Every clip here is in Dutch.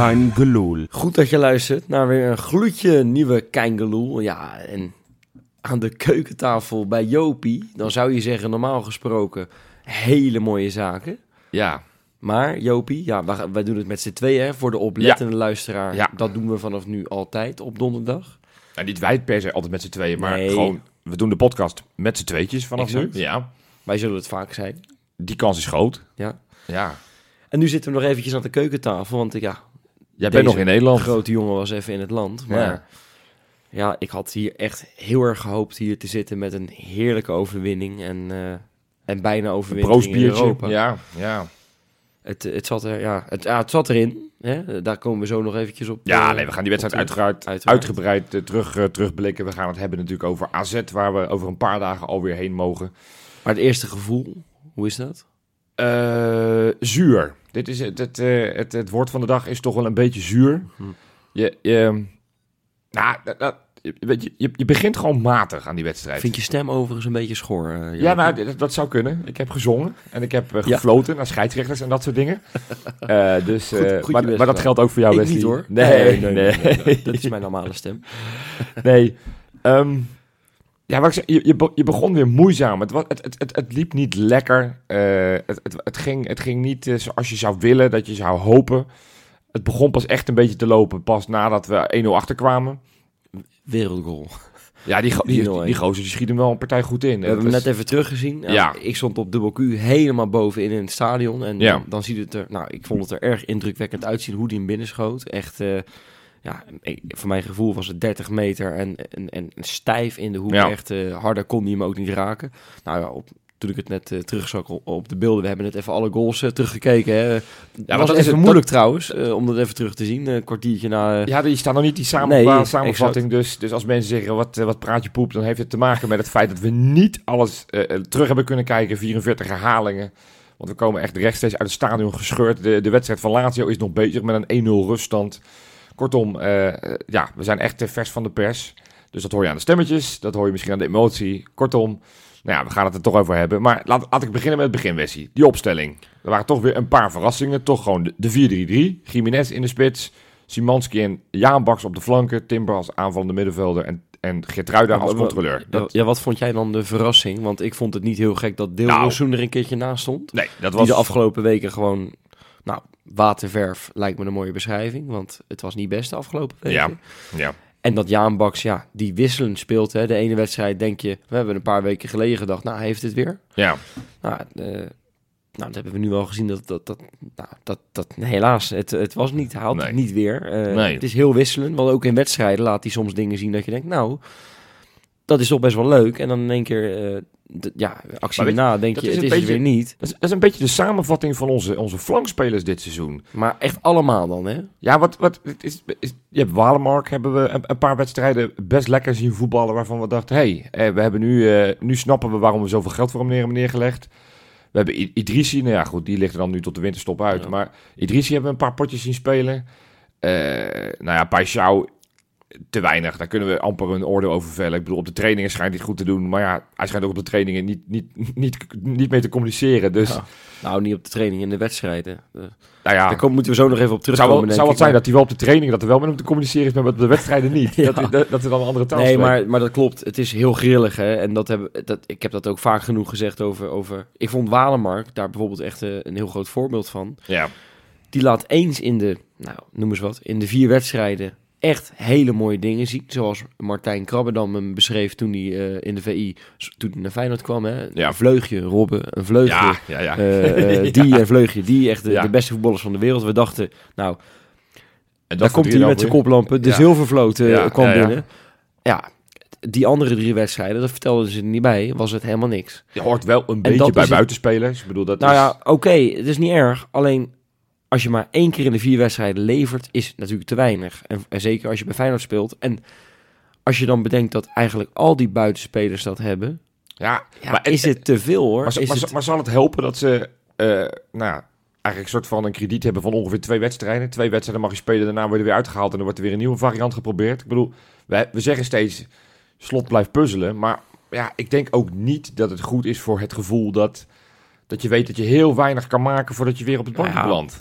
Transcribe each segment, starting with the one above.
Kein Geloel. Goed dat je luistert naar weer een gloedje nieuwe Keingeloel. Ja, en aan de keukentafel bij Jopie, dan zou je zeggen normaal gesproken hele mooie zaken. Ja, Maar Jopie, ja, wij, wij doen het met z'n tweeën hè, voor de oplettende luisteraar. Ja. Dat doen we vanaf nu altijd op donderdag. nou, niet wij per se altijd met z'n tweeën, maar Nee. gewoon... We doen de podcast met z'n tweetjes vanaf Exact. nu. Ja, Wij zullen het vaak zijn. die kans is groot. Ja. Ja, En nu zitten we nog eventjes aan de keukentafel, want ja, jij bent nog in Nederland. de grote jongen was even in het land. Maar Ja. ja. ik had hier echt heel erg gehoopt hier te zitten met een heerlijke overwinning. En, eh, en bijna overwinning in. Europa. Ja, ja. Het, het, zat er, ja, het, ja, het zat erin. Hè? Daar komen we zo nog eventjes op. Ja, eh, nee, we gaan die wedstrijd uiteraard, Uiteraard. uitgebreid eh, terug, terugblikken. We gaan het hebben natuurlijk over AZ, waar we over een paar dagen alweer heen mogen. Maar het eerste gevoel, hoe is dat? Zuur. Dit is het, het, eh, het, het woord van de dag is toch wel een beetje zuur. Je, je, nou, dat, je, weet je, je, begint gewoon matig aan die wedstrijd. Vind je stem overigens een beetje schor? eh, Ja, nou, dat, dat zou kunnen. Ik heb gezongen en ik heb eh, Ja. gefloten naar scheidsrechters en dat soort dingen. Dus, Goed- goed maar, maar dat geldt ook voor jou, Ik Wesley. niet hoor. Nee, nee, nee. Dat is mijn normale stem. Nee. Ehm, ja, ik zeg, je, je, be- je begon weer moeizaam. Het, het, het, het, het liep niet lekker. Eh, het, het, het, ging, het ging niet eh, zoals je zou willen, dat je zou hopen. Het begon pas echt een beetje te lopen, pas nadat we 1-0 achterkwamen. Wereldgoal. Ja, die, die, 4-0, die, gozer die schiet hem wel een partij goed in. We hebben hem net even teruggezien. Ja, Ja. Ik stond op dubbel Q helemaal bovenin in het stadion. En Ja. dan, dan ziet het er... Nou, ik vond het er erg indrukwekkend uitzien hoe die hem binnenschoot. Echt... eh, ja, voor mijn gevoel was het 30 meter en, en, en stijf in de hoek. Ja. Echt eh, harder kon hij hem ook niet raken. Nou ja, op, toen ik het net eh, terugzag op, de beelden, we hebben net even alle goals eh, teruggekeken. Hè. Ja, was dat is even het- moeilijk trouwens, om dat even terug te zien. Een kwartiertje na... Ja, die staan nog niet die samen, Nee, samenvatting. Dus, dus als mensen zeggen, wat, wat praat je poep, dan heeft het te maken met het feit dat we niet alles terug hebben kunnen kijken. 44 herhalingen. Want we komen echt rechtstreeks uit het stadion gescheurd. De, de wedstrijd van Lazio is nog bezig met een 1-0 ruststand. Kortom, eh, eh, ja, we zijn echt eh, vers van de pers. Dus dat hoor je aan de stemmetjes, dat hoor je misschien aan de emotie. Kortom, nou ja, we gaan het er toch over hebben. Maar laat, laat ik beginnen met het begin, Wessie. Die opstelling. Er waren toch weer een paar verrassingen. Toch gewoon de- de 4-3-3. Jiménez in de spits. Simanski en Jaan Baks op de flanken. Timber als aanvallende middenvelder. En, en Geertruida als controleur. Dat, Ja, wat vond jij dan de verrassing? Want ik vond het niet heel gek dat Deelrozoen Nou. er een keertje naast stond. nee, dat Die was... de afgelopen weken gewoon... Nou, waterverf lijkt me een mooie beschrijving. Want het was niet best de afgelopen weken. Ja, ja. En dat Jaan Baks, ja, die wisselend speelt. Hè. De ene wedstrijd denk je... We hebben een paar weken geleden gedacht... Nou, hij heeft het weer. ja. Nou, eh, nou dat hebben we nu wel gezien. Dat, dat, dat, nou, dat, dat helaas, het, het was niet. Had het niet weer. Nee. Het is heel wisselend. Want ook in wedstrijden laat hij soms dingen zien dat je denkt... Nou, dat is toch best wel leuk. En dan in één keer... d- ja, actie weet daarna denk je, is het is beetje- weer niet. Dat is, dat is een beetje de samenvatting van onze, onze flankspelers dit seizoen. Maar echt allemaal dan, hè? Ja, wat, wat is, is, je hebt Walemark, hebben we een, een paar wedstrijden best lekker zien voetballen waarvan we dachten, hé, hey, eh, we hebben nu, eh, nu snappen we waarom we zoveel geld voor hem neer hebben neergelegd. We hebben I- Idrissi, nou ja goed, die ligt er dan nu tot de winterstop uit. Ja. Maar Idrissi hebben we een paar potjes zien spelen. Eh nou ja, Paixão te weinig. Daar kunnen we amper een oordeel over vellen. Ik bedoel, op de trainingen schijnt hij het goed te doen. Maar ja, hij schijnt ook op de trainingen niet, niet, niet, niet mee te communiceren. Dus, Ja. Nou, niet op de training, in de wedstrijden. Eh, nou ja, Daar kom- moeten we zo nog even op het zou terugkomen, wel, zou ik. wat zijn Maar- dat hij wel op de training dat er wel met hem te communiceren is, maar op de wedstrijden niet. Ja. dat, dat, dat er dan een andere taal Nee, spreekt. maar, maar dat klopt. Het is heel grillig, hè. En dat hebben, dat, ik heb dat ook vaak genoeg gezegd over... over ik vond Walemark daar bijvoorbeeld echt eh, een heel groot voorbeeld van. Ja, Die laat eens in de, nou, noem eens wat, in de vier wedstrijden echt hele mooie dingen zien. Zoals Martijn Krabbedam hem beschreef toen hij eh, in de VI, toen hij naar Feyenoord kwam. Hè? Ja. Een vleugje, Robben, een vleugje. ja, ja. eh, eh. Die en vleugje, die echt de, beste voetballers van de wereld. We dachten, nou, En daar komt hij met zijn koplampen. De zilvervloot Ja, kwam binnen. Ja, die andere drie wedstrijden, dat vertelden ze er niet bij, was het helemaal niks. Je hoort wel een beetje bij buitenspelers. Ik bedoel, dat Nou is... ja, oké, het is niet erg. Alleen als je maar één keer in de vier wedstrijden levert, is het natuurlijk te weinig. En, en zeker als je bij Feyenoord speelt. En als je dan bedenkt dat eigenlijk al die buitenspelers dat hebben, ja, ja, maar is het te veel hoor. Maar, Is maar, het- maar zal het helpen dat ze, eh, nou, ja, eigenlijk een soort van een krediet hebben van ongeveer twee wedstrijden? Twee wedstrijden mag je spelen, daarna word je weer uitgehaald en dan wordt er weer een nieuwe variant geprobeerd. Ik bedoel, we, we zeggen steeds, slot blijft puzzelen, maar ja, ik denk ook niet dat het goed is voor het gevoel dat, dat je weet dat je heel weinig kan maken voordat je weer op het bankje Ja. belandt.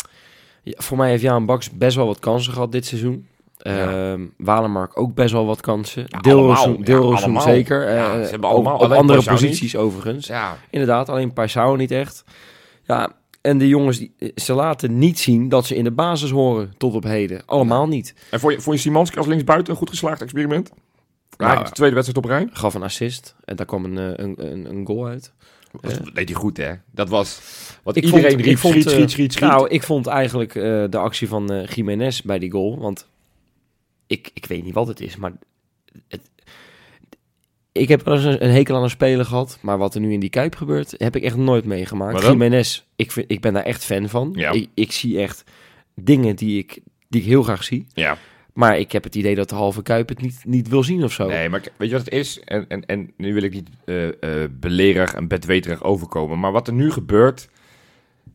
Voor mij heeft Jaan Baks best wel wat kansen gehad dit seizoen. Ja. Ehm, Walemark ook best wel wat kansen. Ja, allemaal. Ja, zeker. Ja, Eh, ze hebben allemaal- op andere niet. posities overigens. Inderdaad, alleen Paisao niet echt. Ja, en de jongens, die, ze laten niet zien dat ze in de basis horen tot op heden. Allemaal niet. en vond je, vond je Simanski als linksbuiten een goed geslaagd experiment? Nou, de tweede wedstrijd op rij. Gaf een assist en daar kwam een, eh, een, een, een goal uit. Dat deed hij goed, hè? Dat was wat Ik iedereen vond- riep, ik vond, schiet, eh, schiet, schiet, schiet. Nou, ik vond eigenlijk eh, de actie van eh Jiménez bij die goal. Want ik, ik weet niet wat het is, maar het, ik heb wel eens een, een hekel aan een speler gehad. Maar wat er nu in die Kuip gebeurt, heb ik echt nooit meegemaakt. Jiménez, ik, vind, ik ben daar echt fan van. Ja. Ik, ik zie echt dingen die ik, die ik heel graag zie. ja. Maar ik heb het idee dat de halve Kuip het niet, niet wil zien of zo. Nee, maar weet je wat het is? En, en, en nu wil ik niet eh eh belerig en bedweterig overkomen. Maar wat er nu gebeurt...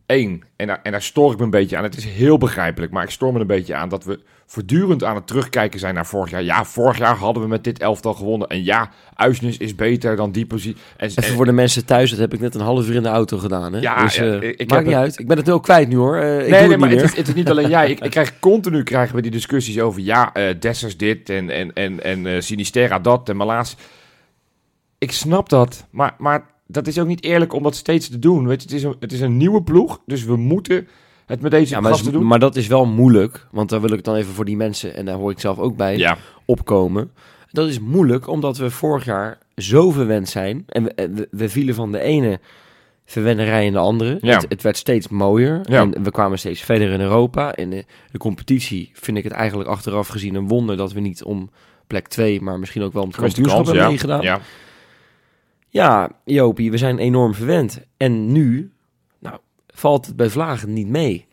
één, en daar, en daar stoor ik me een beetje aan. Het is heel begrijpelijk, maar ik stoor me een beetje aan... dat we voortdurend aan het terugkijken zijn naar vorig jaar. Ja, vorig jaar hadden we met dit elftal gewonnen. En ja, Uisnes is beter dan die positie. En, Even en- voor de mensen thuis, dat heb ik net een half uur in de auto gedaan. Hè? Ja, dus, eh, ik- ik maakt niet het- uit. Ik ben het heel kwijt nu hoor. Ik nee, doe nee, het maar niet het is, het is niet alleen jij. Ik, ik krijg continu krijgen we die discussies over... ja, eh Dessers dit en, en, en, en Sinistera dat en Malaas. Ik snap dat, maar, maar dat is ook niet eerlijk om dat steeds te doen. Weet je, het, is een, het is een nieuwe ploeg, dus we moeten het met deze Ja, maar, gasten is- doen. maar dat is wel moeilijk, want daar wil ik dan even voor die mensen, en daar hoor ik zelf ook bij, ja, opkomen. Dat is moeilijk, omdat we vorig jaar zo verwend zijn. En we, we, we vielen van de ene verwennerij in de andere. Ja. Het, het werd steeds mooier. Ja. En we kwamen steeds verder in Europa. In de, de competitie vind ik het eigenlijk achteraf gezien een wonder dat we niet om plek 2, maar misschien ook wel om het kampioenschap hebben ja. meegedaan. ja. Ja, Jopie, we zijn enorm verwend. En nu, nou, valt het bij Vlagen niet mee.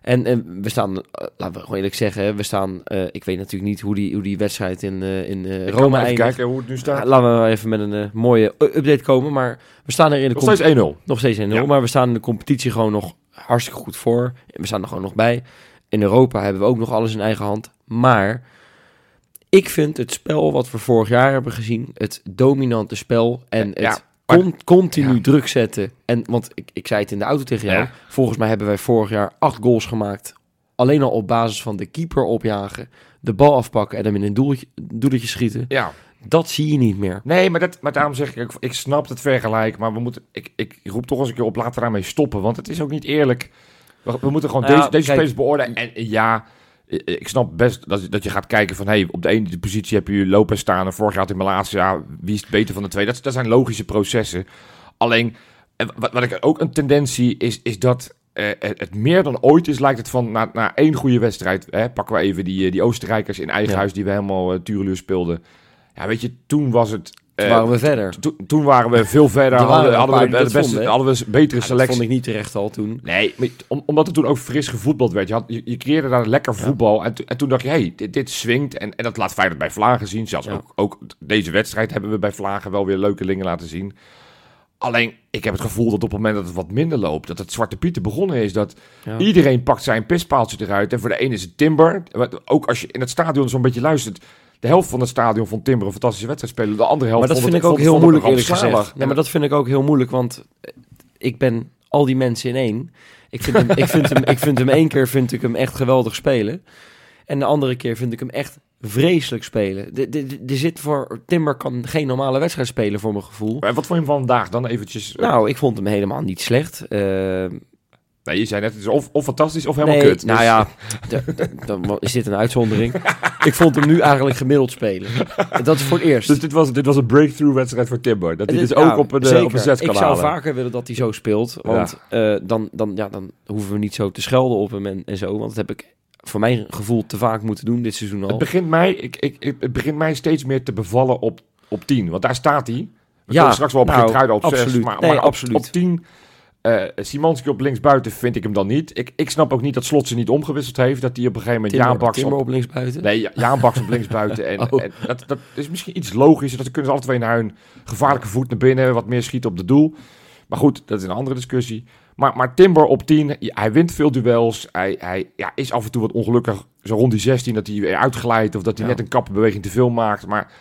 En, en we staan, eh, laten we gewoon eerlijk zeggen, we staan, eh, ik weet natuurlijk niet hoe die, hoe die wedstrijd in, eh, in Rome maar even eindigt. kijken hoe het nu staat. Laten we even met een mooie update komen. Maar we staan er in de Nog steeds 1-0. nog steeds 1-0. Ja. Maar we staan in de competitie gewoon nog hartstikke goed voor. En we staan er gewoon nog bij. In Europa hebben we ook nog alles in eigen hand. Maar ik vind het spel wat we vorig jaar hebben gezien, het dominante spel en Ja, het con- continu ja. druk zetten. En, want ik, ik zei het in de auto tegen jou. Ja. Volgens mij hebben wij vorig jaar acht goals gemaakt. Alleen al op basis van de keeper opjagen, de bal afpakken en hem in een doeltje, schieten. Ja. Dat zie je niet meer. Nee, maar, dat, maar daarom zeg ik, ik, snap het vergelijk, maar we moeten, ik, ik roep toch eens een keer op, laten we daarmee stoppen, want het is ook niet eerlijk. We, we moeten gewoon Nou deze, deze kijk. spelers beoordelen. En ja, ik snap best dat, dat je gaat kijken van, hey, op de ene positie heb je Lopez staan en vorig jaar had in Malasia, ja, wie is het beter van de twee? Dat, dat zijn logische processen. Alleen, eh, wat, wat ik ook een tendentie is, is dat eh, het, meer dan ooit is, lijkt het van, na, na één goede wedstrijd, hè, pakken we even die, eh, die Oostenrijkers in eigen Ja. huis die we helemaal uh, tureluur speelden. Ja, weet je, toen was het... Toen eh, waren we verder. toen, toen waren we veel verder, Er hadden, we de dat beste, hadden we een betere Ja, dat selectie. vond ik niet terecht al toen. Nee, maar om, omdat er toen ook fris gevoetbald werd. Je, had, je, je creëerde daar lekker voetbal. En, to- en toen dacht je, hey, dit, dit swingt. En, en dat laat Feyenoord bij Vlagen zien. Zelfs Ja. ook, ook deze wedstrijd hebben we bij Vlagen wel weer leuke dingen laten zien. Alleen, ik heb het gevoel dat op het moment dat het wat minder loopt... dat het Zwarte Pieten begonnen is. Dat Ja. iedereen pakt zijn pispaaltje eruit. En voor de ene is het Timber. Ook als je in het stadion zo'n beetje luistert... De helft van het stadion vond Timber een fantastische wedstrijd spelen. De andere helft Maar dat vond vind ik het, ook vond- heel moeilijk eerlijk gezegd. Nee, maar dat vind ik ook heel moeilijk, want eh, ik ben al die mensen in één. Ik vind hem, ik vind hem, ik vind hem één keer vind ik hem echt geweldig spelen. En de andere keer vind ik hem echt vreselijk spelen. De, de, de- er zit voor Timber kan geen normale wedstrijd spelen voor mijn gevoel. Maar wat vond je hem vandaag dan eventjes? eh, Nou, ik vond hem helemaal niet slecht. Eh, Nee, je zei net, het is of, of fantastisch of helemaal nee, kut. nou Dus- ja, dan is dit een uitzondering. ik vond hem nu eigenlijk gemiddeld spelen. Dat is voor het eerst. Dus dit was, dit was een breakthrough wedstrijd voor Timber. Dat hij dus ook op een, eh, zeker. op een zes kan Ik zou halen. vaker willen dat hij zo speelt. Want eh, dan, dan, ja, dan hoeven we niet zo te schelden op hem en, en zo. Want dat heb ik voor mijn gevoel te vaak moeten doen dit seizoen al. Het begint, mij, ik, ik, het begint mij steeds meer te bevallen op, op 10. Want daar staat hij. We Ja, straks wel op nou, Geertruiden op 6. absoluut. Maar, Nee, maar op, absoluut. op 10... Simanski op linksbuiten vind ik hem dan niet. Ik, ik snap ook niet dat Slot ze niet omgewisseld heeft. Dat hij op een gegeven moment Timber, Jaan Baks Timber op, op linksbuiten. Nee, Ja- Jaan Baks op linksbuiten. En, Oh. en dat, dat is misschien iets logischer. Dat ze kunnen ze alle twee naar hun gevaarlijke voet naar binnen. Wat meer schieten op de doel. Maar goed, dat is een andere discussie. Maar, maar Timber op 10, ja, hij wint veel duels. Hij, hij ja, is af en toe wat ongelukkig. Zo rond die 16 dat hij weer uitglijdt. Of dat hij Ja. net een kappenbeweging te veel maakt. Maar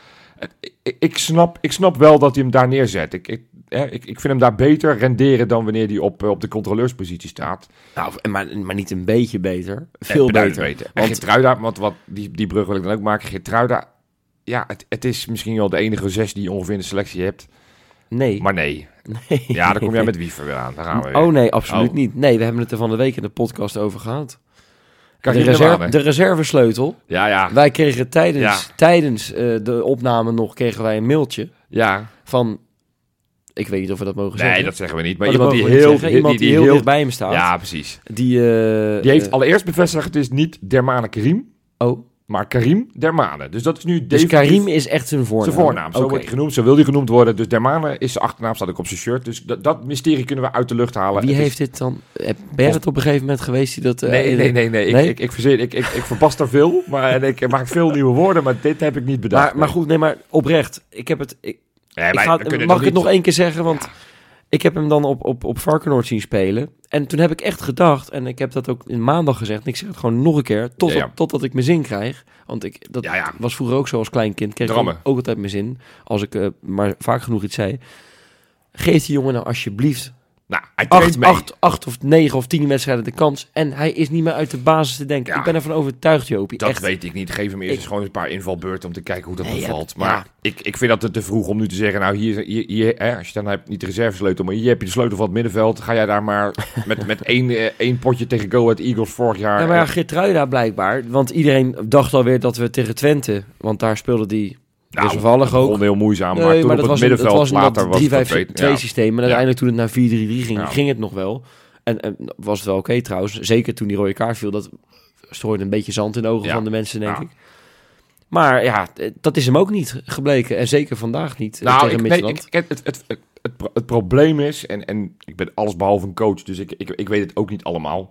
ik, ik, snap, ik snap wel dat hij hem daar neerzet. Ik, ik, hè, ik, ik vind hem daar beter renderen dan wanneer hij op, eh, op de controleurspositie staat. Nou, maar, maar niet een beetje beter. Eh, Veel beter. En Want, Geertruida, want wat, die, die brug wil ik dan ook maken. Geertruida, ja, het, het is misschien wel de enige zes die je ongeveer in de selectie hebt. nee. Maar nee. nee. Ja, dan kom jij met Wiever weer aan. Daar gaan we weer. Oh nee, absoluut Oh. niet. Nee, we hebben het er van de week in de podcast over gehad. De, reserve, de reservesleutel. Ja, ja. Wij kregen tijdens, Ja. tijdens eh, de opname nog kregen wij een mailtje Ja. van... Ik weet niet of we dat mogen Nee, zeggen. dat zeggen we niet. Maar Maar iemand die heel... zeggen. Iemand die, heel, dichtbij me staat. Ja, precies. Die, eh, Die heeft eh, allereerst bevestigd, het is niet Dermane Karim, oh, maar Karim Dermane. Dus dat is nu dus Karim is echt zijn voornaam. zijn voornaam. Zo wordt hij genoemd, zo wil hij genoemd worden. Dus Dermane is zijn achternaam, staat ook op zijn shirt. Dus dat, dat mysterie kunnen we uit de lucht halen. Wie Het is- heeft dit dan... eh, Ben je het op een gegeven moment geweest die dat... eh, Nee, nee, nee, nee. Ik, Nee? ik, ik, verzin, ik, ik, ik verpas er veel, maar en ik maak veel nieuwe woorden, maar dit heb ik niet bedacht. Maar, maar goed, nee, maar oprecht. Ik heb het... Ik, Nee, ik ga, mag ik het nog één keer zeggen? Want ik heb hem dan op, op, op Varkenoord zien spelen. En toen heb ik echt gedacht, en ik heb dat ook in maandag gezegd, en ik zeg het gewoon nog een keer, tot, Ja, ja. totdat ik mijn zin krijg. Want ik, dat Ja, ja. was vroeger ook zo als klein kind, kreeg ik ook altijd mijn zin. Als ik eh, maar vaak genoeg iets zei. Geef die jongen nou alsjeblieft Nou, hij acht, mee. acht, acht of negen of tien wedstrijden de kans. En hij is niet meer uit de basis te denken. Ja. Ik ben ervan overtuigd, Jopie. Dat echt. weet ik niet. Geef hem eerst Ik- eens gewoon een paar invalbeurten om te kijken hoe dat Nee, bevalt. ja. Maar ik, ik vind dat het te vroeg om nu te zeggen, nou hier, hier, hier hè, als je dan hebt, niet de reservesleutel, maar hier heb je de sleutel van het middenveld. Ga jij daar maar met, met één, eh, één potje tegen Go Ahead Eagles vorig jaar. Ja, maar ja, eh, Geertruida blijkbaar. Want iedereen dacht alweer dat we tegen Twente... Want daar speelde die nou, wisselvallig het begon ook. heel moeizaam, Nee, maar toen maar op het was, middenveld was een later was het 3 5 beter. 2 Ja. systeem. En uiteindelijk toen het naar 4-3-3 ging, Ja. ging het nog wel. En, en was het wel oké trouwens. Zeker toen die rode kaart viel. Dat strooide een beetje zand in de ogen Ja. van de mensen, denk ik. Maar ja, dat is hem ook niet gebleken. En zeker vandaag niet eh, Nou, tegen ik, nee, Midtjylland. ik, het, het, het, het, het het probleem is, en, en ik ben alles behalve een coach, dus ik, ik, ik weet het ook niet allemaal.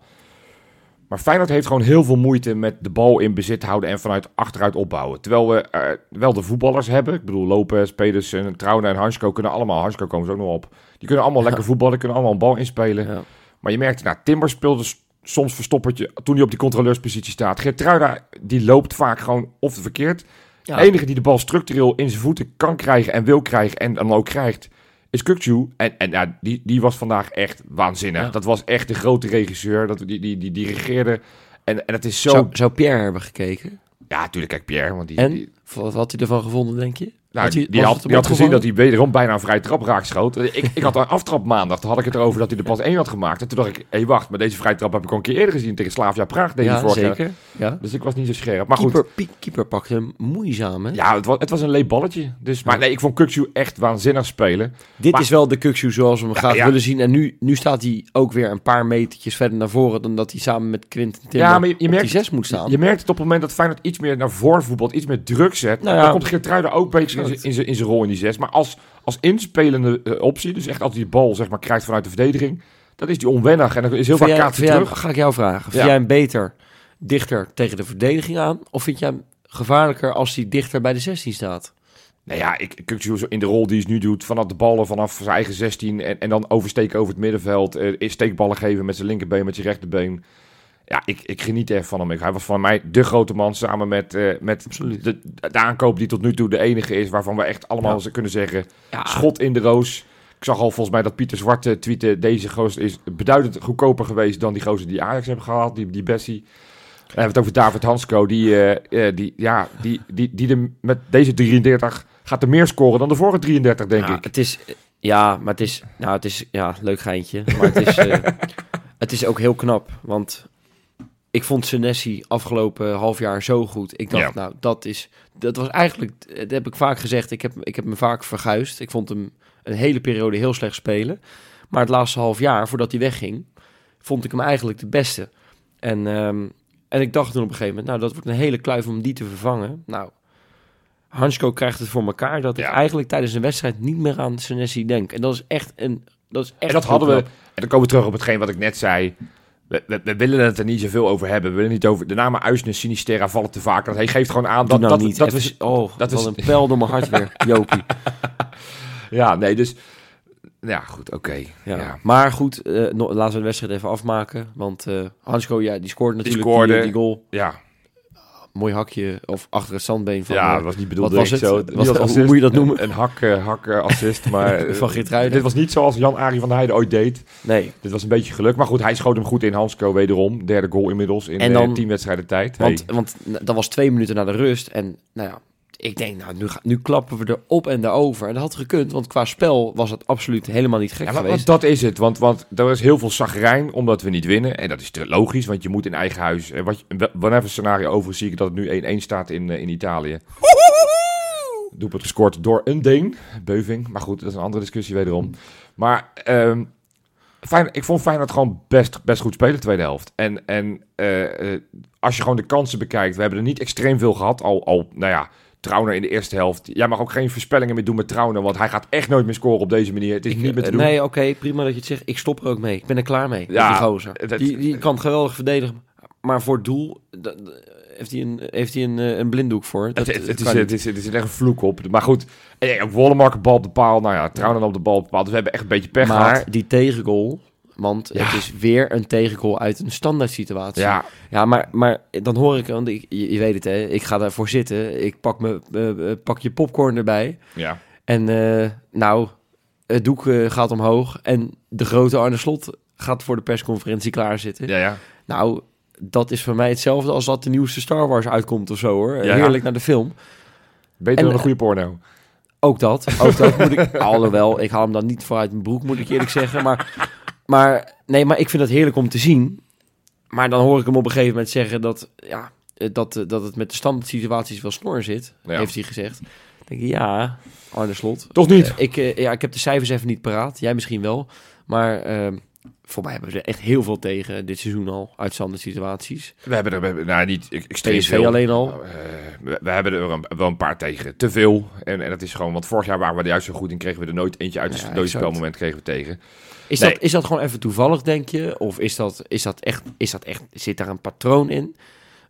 Maar Feyenoord heeft gewoon heel veel moeite met de bal in bezit houden en vanuit achteruit opbouwen. Terwijl we eh, wel de voetballers hebben. Ik bedoel, Lopez, Pedersen, Trouwen en Hansko kunnen allemaal, Hansko komen ze ook nog op. Die kunnen allemaal lekker voetballen, kunnen allemaal een bal inspelen. Ja. Maar je merkt, nou, Timber speelde soms verstoppertje toen hij op die controleurspositie staat. Geertruida, die loopt vaak gewoon of te verkeerd. Ja. De enige die de bal structureel in zijn voeten kan krijgen en wil krijgen en dan ook krijgt, is Kukcu. En, en ja, die, die was vandaag echt waanzinnig. Ja. Dat was echt de grote regisseur. Dat, die, die, die dirigeerde. En, en het is zo... Zou, zou Pierre hebben gekeken? Ja, natuurlijk, kijk Pierre. Want die, En? die, Wat had hij ervan gevonden, denk je? Nou, die, had, die gezien dat hij wederom bijna een vrije trap raak schoot. Ik, ik had een aftrap maandag. Toen had ik het erover dat hij er pas één had gemaakt. En toen dacht ik, hé hey, wacht, maar deze vrije trap heb ik al een keer eerder gezien tegen Slavia Praag. Ja, zeker. Ja. Dus ik was niet zo scherp. Maar goed, Keeper, pakte hem moeizaam, hè? ja, het was, het was een leep balletje. Dus, maar nee, ik vond Kukcu echt waanzinnig spelen. Dit Maar- is wel de Kuksu zoals we hem Ja, graag ja. willen zien. En nu, nu staat hij ook weer een paar metertjes verder naar voren... dan dat hij samen met Quinten Ja, maar je- merkt- die zes moet staan. Je merkt het op het moment dat Feyenoord iets meer naar voren voetbalt, iets meer druk zet. Nou dan komt Geertruiden ook beter in zijn- rol in die zes. Maar als, als inspelende eh, optie, dus echt als hij de bal zeg maar, krijgt vanuit de verdediging, dan is die onwennig en dan is heel vaak jij- terug. Ga ik jou vragen. Vind jij hem beter dichter tegen de verdediging aan... of vind jij hem gevaarlijker als hij dichter bij de 16 staat? Nou ja, ik Kukçu in de rol die hij nu doet, vanaf de ballen vanaf zijn eigen 16 en, en dan oversteken over het middenveld, eh, steekballen geven met zijn linkerbeen, met zijn rechterbeen. Ja, ik, ik geniet er van hem. Ik- Hij was van mij de grote man samen met, eh, met Absoluut. de, de aankoop die tot nu toe de enige is waarvan we echt allemaal Ja. kunnen zeggen Ja, Schot in de roos. Ik zag al volgens mij dat Pieter Zwarte tweette... deze gozer is beduidend goedkoper geweest dan die gozer die Ajax hebben gehaald. Die, die Bessie. Dan hebben we het over David Hansko. Die, eh, eh, die, ja, die, die, die de, met deze 33 gaat er meer scoren dan de vorige 33, denk ja, ik. Het is, ja, maar het is... Nou, het is... Ja, leuk geintje. Maar het is, eh, het is ook heel knap. Want ik vond Senesi afgelopen half jaar zo goed. Ik dacht, Ja. nou, dat is... Dat was eigenlijk... Dat heb ik vaak gezegd. Ik heb, ik heb me vaak verguisd. Ik vond hem een hele periode heel slecht spelen. Maar het laatste half jaar, voordat hij wegging... vond ik hem eigenlijk de beste. En, ehm, en ik dacht toen op een gegeven moment... nou, dat wordt een hele kluif om die te vervangen. Nou... Hansko krijgt het voor elkaar dat ik Ja. eigenlijk tijdens een wedstrijd niet meer aan Senesi denk. En dat is echt een... Dat is echt En dat hadden we... En dan komen we terug op hetgeen wat ik net zei. We, we, we willen het er niet zoveel over hebben. We willen niet over... De namen Uisne, Sinisterra vallen te vaak. Dat hij geeft gewoon aan dat... nou dat, niet. dat Even- we, oh, dat is een pijl door mijn hart weer, Jopie. ja, nee, dus... Ja, goed, oké. Ja. Ja. Maar goed, no- laten we de wedstrijd even afmaken. Want eh Hansko, ja, die scoort natuurlijk die, scoorde. die goal. ja. Mooi hakje of achter het zandbeen van, ja, eh, dat was niet bedoeld wat was het? zo. Als hoe moet je dat noemen? Een, een hak, eh, hak eh, assist, maar... eh, van Geertruiden. Dit was niet zoals Jan-Arie van der Heijden ooit deed. Nee, Dit was een beetje geluk. Maar goed, hij schoot hem goed in. Hansco wederom. Derde goal inmiddels in En eh, dan- tien wedstrijden tijd. want, Hey. want dat was twee minuten na de rust. En nou ja, ik denk, nou, nu, ga- nu klappen we er op en erover. En dat had gekund, want qua spel was het absoluut helemaal niet gek Ja, maar, geweest. want dat is het. Want, want er is heel veel zagrijn omdat we niet winnen. En dat is te logisch, want je moet in eigen huis... En wat, je- whenever scenario over zie ik dat het nu 1-1 staat in, eh, in Italië. Doelpunt gescoord door een Deen, Beuving. Maar goed, dat is een andere discussie wederom. Maar ehm, fijn, ik vond Feyenoord gewoon best, best goed spelen, tweede helft. En, en eh, eh, als je gewoon de kansen bekijkt, we hebben er niet extreem veel gehad. Al, al nou ja, Trauner in de eerste helft. Jij mag ook geen voorspellingen meer doen met Trauner, want hij gaat echt nooit meer scoren op deze manier. Het is Ik, niet meer te eh, doen. Nee, oké, prima dat je het zegt. Ik stop er ook mee. Ik ben er klaar mee. Ja, die gozer. dat- die, die kan geweldig verdedigen. Maar voor het doel heeft hij een, heeft hij een, eh, een blinddoek voor. Dat, Het, het, het, kan is, het, is, het is echt een vloek op. Maar goed, ook Wollemark bal op de paal. Nou ja, Trauner op de bal op de paal. Dus we hebben echt een beetje pech maar gehad. die tegengoal... Want Ja. het is weer een tegengoal uit een standaard situatie. Ja, Ja, maar, maar dan hoor ik, want ik, je, je weet het hè, ik ga daarvoor zitten. Ik pak, me, eh, eh, pak je popcorn erbij. ja. En eh, nou, het doek gaat omhoog. En de grote Arne Slot gaat voor de persconferentie klaarzitten. Ja, ja. Nou, dat is voor mij hetzelfde als dat de nieuwste Star Wars uitkomt of zo hoor. Ja. Heerlijk naar de film. Beter En- dan een goede porno. Ook dat. Ook dat moet ik. Alhoewel, ik haal hem dan niet vooruit mijn broek, moet ik eerlijk zeggen. Maar, maar nee, maar ik vind het heerlijk om te zien. Maar dan hoor ik hem op een gegeven moment zeggen dat, ja, eh, dat, eh, dat het met de standaard situaties wel snor zit. Ja. Heeft hij gezegd. Dan denk ik, ja, Arne Slot. Toch niet? Eh, ik, ja, ik heb de cijfers even niet paraat. Jij misschien wel. Maar eh, voor mij hebben we er echt heel veel tegen dit seizoen al. Uit standaard situaties. We hebben er we hebben- nou, niet ik, extreem PSV veel. alleen al. Eh, we, we hebben er een- wel een paar tegen. Te veel. En, en dat is gewoon, want vorig jaar waren we er juist zo goed in. Kregen we er nooit eentje uit. Ja, Dus een dode exact. spelmoment kregen we tegen. Is, Nee. dat, is dat gewoon even toevallig, denk je? Of is dat, is dat echt, is dat echt, zit daar een patroon in?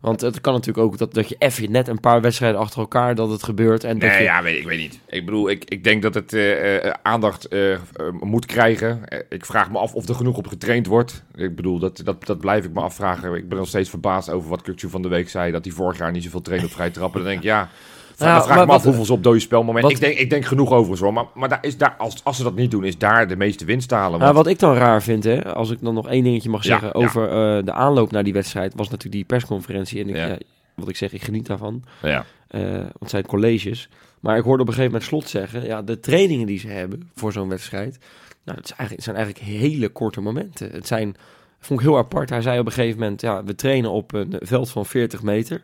Want het kan natuurlijk ook dat, dat je even net een paar wedstrijden achter elkaar dat het gebeurt. En dat Nee, je, ja, weet, ik weet niet. Ik bedoel, ik, ik denk dat het eh, eh, aandacht eh, moet krijgen. Ik vraag me af of er genoeg op getraind wordt. Ik bedoel, dat, dat, dat blijf ik me afvragen. Ik ben nog steeds verbaasd over wat Kukcu van de week zei. Dat hij vorig jaar niet zoveel trainde op vrij trappen. Dan denk ik, ja... Nou, vraag maar ik me af hoeveel ze op dode spelmoment... wat- Ik denk, ik denk genoeg overigens hoor. Maar, maar daar is daar, als, als ze dat niet doen, is daar de meeste winst te halen. Want- wat ik dan raar vind, hè, als ik dan nog één dingetje mag Ja, zeggen ja. over eh, de aanloop naar die wedstrijd, was natuurlijk die persconferentie. En ik, Ja. ja, wat ik zeg, ik geniet daarvan. ja. eh, want het zijn colleges. Maar ik hoorde op een gegeven moment Slot zeggen, ja, de trainingen die ze hebben voor zo'n wedstrijd, nou, dat is eigenlijk, het zijn eigenlijk hele korte momenten. Het zijn, vond ik heel apart. Hij zei op een gegeven moment, ja, we trainen op een veld van 40 meter.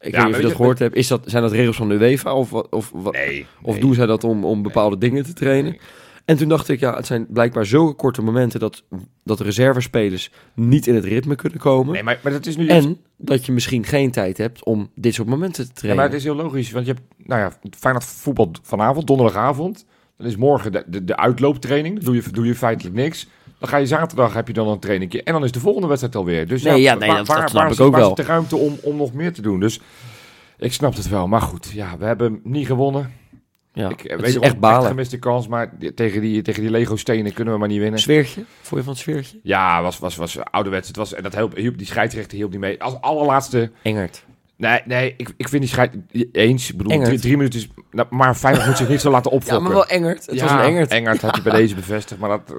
Ik Ja, weet niet of je dat je- gehoord hebt. Is dat, zijn dat regels van de UEFA of, of, Nee. of nee. doen zij dat om, om bepaalde dingen te trainen? En toen dacht ik, ja, het zijn blijkbaar zulke korte momenten dat, dat reservespelers niet in het ritme kunnen komen. Nee, maar, maar dat is nu... En dat je misschien geen tijd hebt om dit soort momenten te Ja, trainen. maar het is heel logisch, want je hebt, nou ja, Feyenoord voetbal vanavond, donderdagavond. Dan is morgen de, de, de uitlooptraining. Doe je, doe je feitelijk niks. Dan ga je zaterdag, heb je dan een trainingje. En dan is de volgende wedstrijd alweer. Dus Nee, ja, nee, dat- dat snap waar ik is- ook waar wel. de ruimte om, om nog meer te doen? Dus ik snap het wel. Maar goed, ja, we hebben niet gewonnen. ja, ik eh, het weet is echt balen. gemiste kans, maar tegen die, tegen die Lego stenen kunnen we maar niet winnen. Sfeertje? Vond je van het sfeertje? Ja, was, was, was ouderwets. Het was, en dat hielp, hielp, die scheidsrechter hielp niet mee. Als allerlaatste Engert. Nee, nee ik, ik vind die scheid eens. Ik bedoel, drie, drie minuten is... Nou, maar Feyenoord moet zich niet zo laten Ja, opfokken. maar wel Engert. Het was een Engert. Engert had je bij deze bevestigd, maar dat...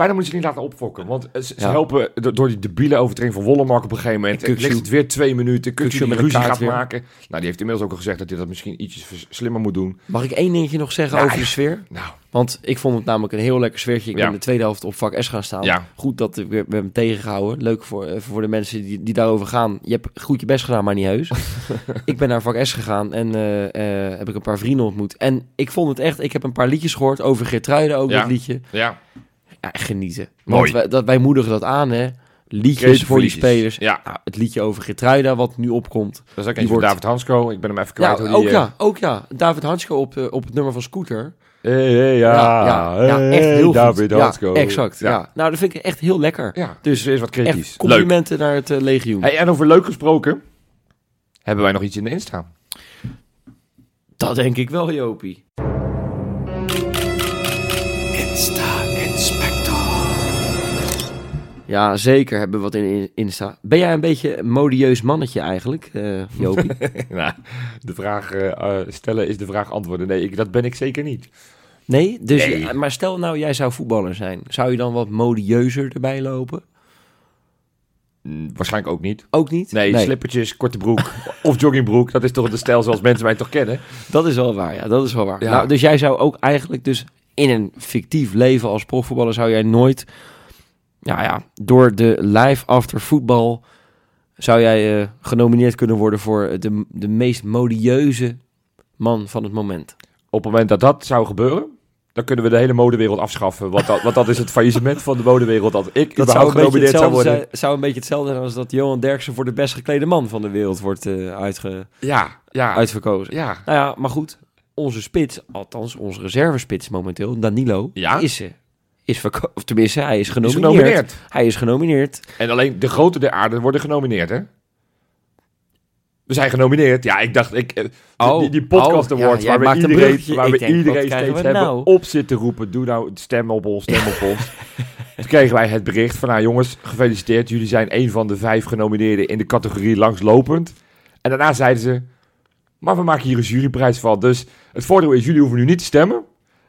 Feyenoord moet zich niet laten opfokken, want ze, ze Ja. helpen do- door die debiele overtreding van Wollemark op een gegeven moment. En Kukçu. ligt het weer twee minuten. Die met ruzie gaat weer. maken. Nou, die heeft inmiddels ook al gezegd dat hij dat misschien ietsjes slimmer moet doen. Mag ik één dingetje nog zeggen Ja, over de ja. sfeer? Nou, Want ik vond het namelijk een heel lekker sfeertje. Ik Ja. ben de tweede helft op vak S gaan staan. ja. Goed dat we we hebben hem tegengehouden. Leuk voor, eh, voor de mensen die, die daarover gaan. Je hebt goed je best gedaan, maar niet heus. ik ben naar vak S gegaan en eh, eh, heb ik een paar vrienden ontmoet. En ik vond het echt... Ik heb een paar liedjes gehoord over Geertruiden, ook Ja. dat liedje. Ja, Ja, genieten. Mooi. Want wij, dat, wij moedigen dat aan, hè. Liedjes voor die spelers. Ja, Nou, het liedje over Geertruida, wat nu opkomt. dat is ook wordt- David Hansko. Ik ben hem even Ja, kwijt. hoe die, ook eh, ja, ook ja. David Hansko op, eh, op het nummer van Scooter. Hey, hey, ja, ja, ja, echt heel David goed. Hansko. Ja, exact. Ja. Nou, dat vind ik echt heel lekker. Ja, dus er is wat kritisch. Echt complimenten naar het eh, legioen. Hey, en over leuk gesproken, hebben wij nog iets in de Insta? Dat denk ik wel, Jopie. Ja, zeker hebben we wat in Insta. Ben jij een beetje een modieus mannetje eigenlijk, eh Jopie? nou, de vraag eh, eh, stellen is de vraag antwoorden. Nee, ik, dat ben ik zeker niet. Nee? Dus, Nee. maar stel nou, jij zou voetballer zijn. Zou je dan wat modieuzer erbij lopen? Mm, waarschijnlijk ook niet. Ook niet? Nee, slippertjes, korte broek of joggingbroek. Dat is toch de stijl zoals mensen mij toch kennen. Dat is wel waar, ja. Dat is wel waar. Ja. Nou, dus jij zou ook eigenlijk dus in een fictief leven als profvoetballer... zou jij nooit, ja, ja, door de live after voetbal... zou jij eh, genomineerd kunnen worden voor de, de meest modieuze man van het moment. Op het moment dat dat zou gebeuren, dan kunnen we de hele modewereld afschaffen. Want dat, want dat is het faillissement van de modewereld. Dat ik Dat zou genomineerd zou worden. zijn, zou een beetje hetzelfde zijn als dat Johan Derksen voor de best geklede man van de wereld wordt eh, uitge, Ja, ja, uitverkozen. ja. Nou ja, maar goed. Onze spits, althans onze reservespits momenteel, Danilo, Ja. is, eh, is of tenminste, hij is Is genomineerd. genomineerd. Hij is genomineerd. En alleen de grote der aarde worden genomineerd, hè? We zijn genomineerd. Ja, ik dacht, ik, eh, Oh, die, die podcast oh, awards waar we iedereen, waar we denk, iedereen steeds we hebben nou? op zitten roepen. Doe nou, stem op ons, stem op ons. Toen kregen wij het bericht van, nou jongens, gefeliciteerd. Jullie zijn een van de vijf genomineerden in de categorie langslopend. En daarna zeiden ze, maar we maken hier een juryprijs van. Dus het voordeel is, jullie hoeven nu niet te stemmen.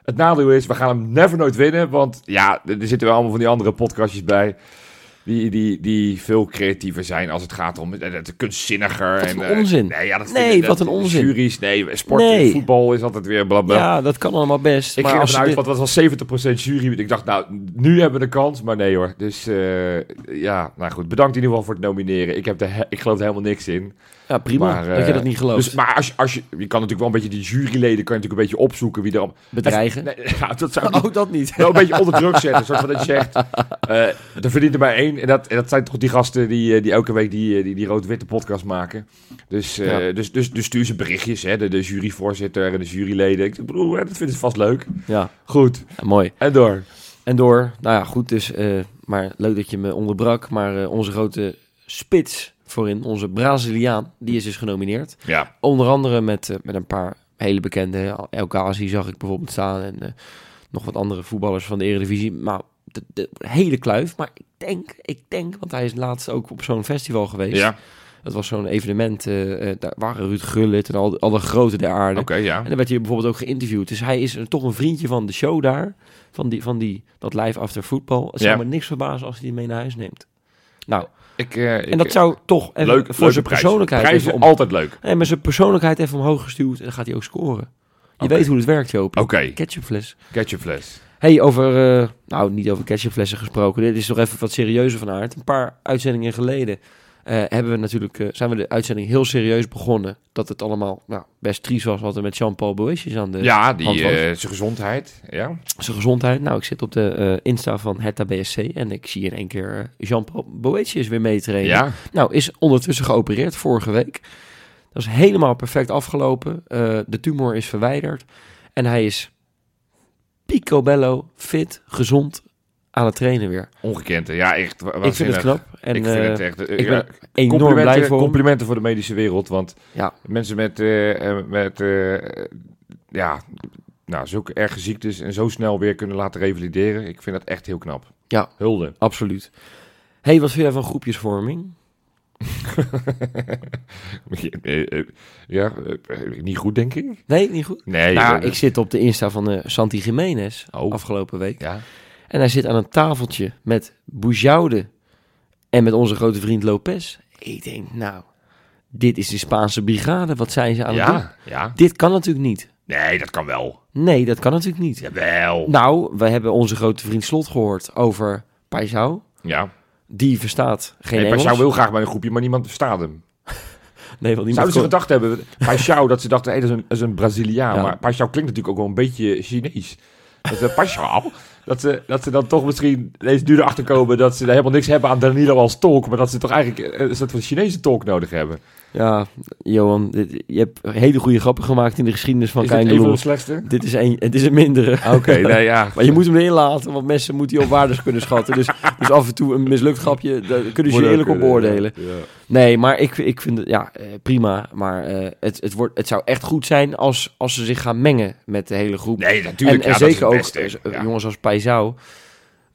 Het nadeel is, we gaan hem never nooit winnen. Want ja, er zitten wel allemaal van die andere podcastjes bij. Die, die, die veel creatiever zijn als het gaat om het, kunstzinniger. Wat en, eh, onzin. Nee, ja, dat Nee, vinden- wat dat- een onzin. Juries, nee, sport, Nee. voetbal is altijd weer blabla. Ja, dat kan allemaal best. Ik maar ging ervan uit, dit- want het was 70% jury. Ik dacht, nou, nu hebben we de kans. Maar nee hoor. Dus eh, ja, nou goed. Bedankt in ieder geval voor het nomineren. Ik, heb de ik geloof er helemaal niks in. Ja, prima maar, dat je eh, dat niet gelooft. Dus, maar als je, als je, je kan natuurlijk wel een beetje die juryleden kan je natuurlijk een beetje opzoeken wie er al. Bedreigen. Nee, ja, dat zou ik oh, dat niet. wel een beetje onder druk zetten. Soort van dat je zegt, eh er verdient er maar één. En dat, en dat zijn toch die gasten die, eh, die elke week die, eh, die, die rood-witte podcast maken. Dus, eh, Ja. dus, dus, dus stuur ze berichtjes, hè, de, de juryvoorzitter en de juryleden. Ik bedoel, dat vinden ze vast leuk. Ja, Goed, ja, mooi. en door. En door, nou ja, goed, dus, eh, maar leuk dat je me onderbrak. Maar eh, onze grote spits voorin, onze Braziliaan, die is dus genomineerd. Ja, Onder andere met, eh, met een paar hele bekende. El Ghazi zag ik bijvoorbeeld staan. En eh, nog wat andere voetballers van de Eredivisie. Maar de, de hele kluif. Maar ik denk, ik denk, want hij is laatst ook op zo'n festival geweest. ja. Dat was zo'n evenement. eh, daar waren Ruud Gullit en al, alle grote der aarde. oké, ja. En dan werd hij bijvoorbeeld ook geïnterviewd. Dus hij is een- toch een vriendje van de show daar. Van, die, van die, dat live after voetbal. Het zou Ja. me niks verbazen als hij die mee naar huis neemt. Nou, Ik, eh, ik, en dat zou toch even leuk, voor zijn prijs. persoonlijkheid even om, altijd leuk. Nee, maar zijn persoonlijkheid even omhoog gestuurd en dan gaat hij ook scoren. Je weet hoe het werkt, Joop. Oké, Ketchupfles. ketchupfles. hey, over... eh, nou, niet over ketchupflessen gesproken. Dit is toch even wat serieuzer van aard. Een paar uitzendingen geleden eh, hebben we natuurlijk, eh, zijn we de uitzending heel serieus begonnen. Dat het allemaal nou, best triest was wat er met Jean-Paul Boetjes aan de Ja, die, eh, zijn gezondheid. Ja. zijn gezondheid. Nou, ik zit op de Insta van Hertha BSC en ik zie in één keer Jean-Paul Boetjes weer meetrainen. ja, Nou, is ondertussen geopereerd vorige week. Dat is helemaal perfect afgelopen. De tumor is verwijderd. En hij is picobello, fit, gezond aan het trainen weer. ongekend. Ja, echt. Ik vind het knap. En ik vind eh, het echt. eh, ik ja, ben enorm complimenten, blij voor complimenten voor de medische wereld. Want Ja, mensen met, eh, eh, met eh, ja, nou, zulke erge ziektes en zo snel weer kunnen laten revalideren. Ik vind dat echt heel knap. Ja. Hulde. absoluut. hey, wat vind jij van groepjesvorming? Eh, eh, ja, eh, niet goed, denk ik. Nee, niet goed? Nee. nou, eh, ik zit op de Insta van eh, Santi Jiménez Oh. afgelopen week. Ja. En hij zit aan een tafeltje met Boujoude en met onze grote vriend Lopez. Ik denk, nou, dit is de Spaanse brigade. Wat zijn ze aan het doen? Ja, ja. Dit kan natuurlijk niet. Nee, dat kan wel. Nee, dat kan natuurlijk niet. Jawel. Nou, we hebben onze grote vriend Slot gehoord over Paisao. Ja. Die verstaat geen Nee, Engels. Paixão wil graag bij een groepje, maar niemand verstaat hem. Nee, want Zouden niemand ze kon- gedacht hebben, Paixão, dat ze dachten, hey, dat, is een, dat is een Braziliaan. Ja. Maar Paixão klinkt natuurlijk ook wel een beetje Chinees. Dat ze Paixão, dat ze, dat ze dan toch misschien deze nu erachter komen dat ze helemaal niks hebben aan Danilo als tolk. Maar dat ze toch eigenlijk een soort van Chinese tolk nodig hebben. Ja, Johan, dit- je hebt hele goede grappen gemaakt in de geschiedenis van is dit een Kein van de slechtste? Dit is een, het is een mindere. Oké, nee, ja. Maar je moet hem erin laten, want mensen moeten die op waardes kunnen schatten. Dus, dus af en toe een mislukt grapje, daar kunnen ze je eerlijk op beoordelen. Ja. Nee, maar ik, ik vind het ja, eh, prima. Maar eh, het, het, wordt, het zou echt goed zijn als, als ze zich gaan mengen met de hele groep. Nee, natuurlijk. en en ja, is zeker ook beste. eh, jongens als Paisao.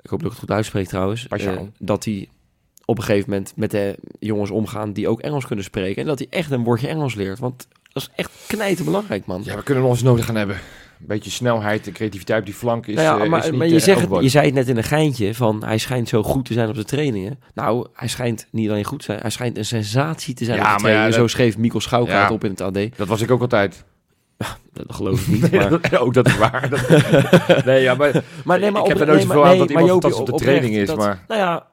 ik hoop dat ik het goed uitspreek trouwens, eh, dat hij op een gegeven moment met de jongens omgaan die ook Engels kunnen spreken. En dat hij echt een woordje Engels leert. Want dat is echt knijten belangrijk, man. Ja, we kunnen eens nodig gaan hebben. Een beetje snelheid en creativiteit op die flank is, Nou ja, eh, maar, is niet maar je, eh, zegt het, je zei het net in een geintje van hij schijnt zo goed te zijn op de trainingen. Nou, hij schijnt niet alleen goed te zijn, hij schijnt een sensatie te zijn Ja, op de maar trainingen. ja, Zo schreef Mikkel Schouwkaart op in het AD. Dat was ik ook altijd. Dat geloof ik niet. Nee, Maar, ook dat is waar. Dat- nee, ja, maar, maar nee, maar ik heb op- er nooit nee, aan nee, dat iemand Jopie, fantastisch op de oprecht, training is. dat- maar Nou ja,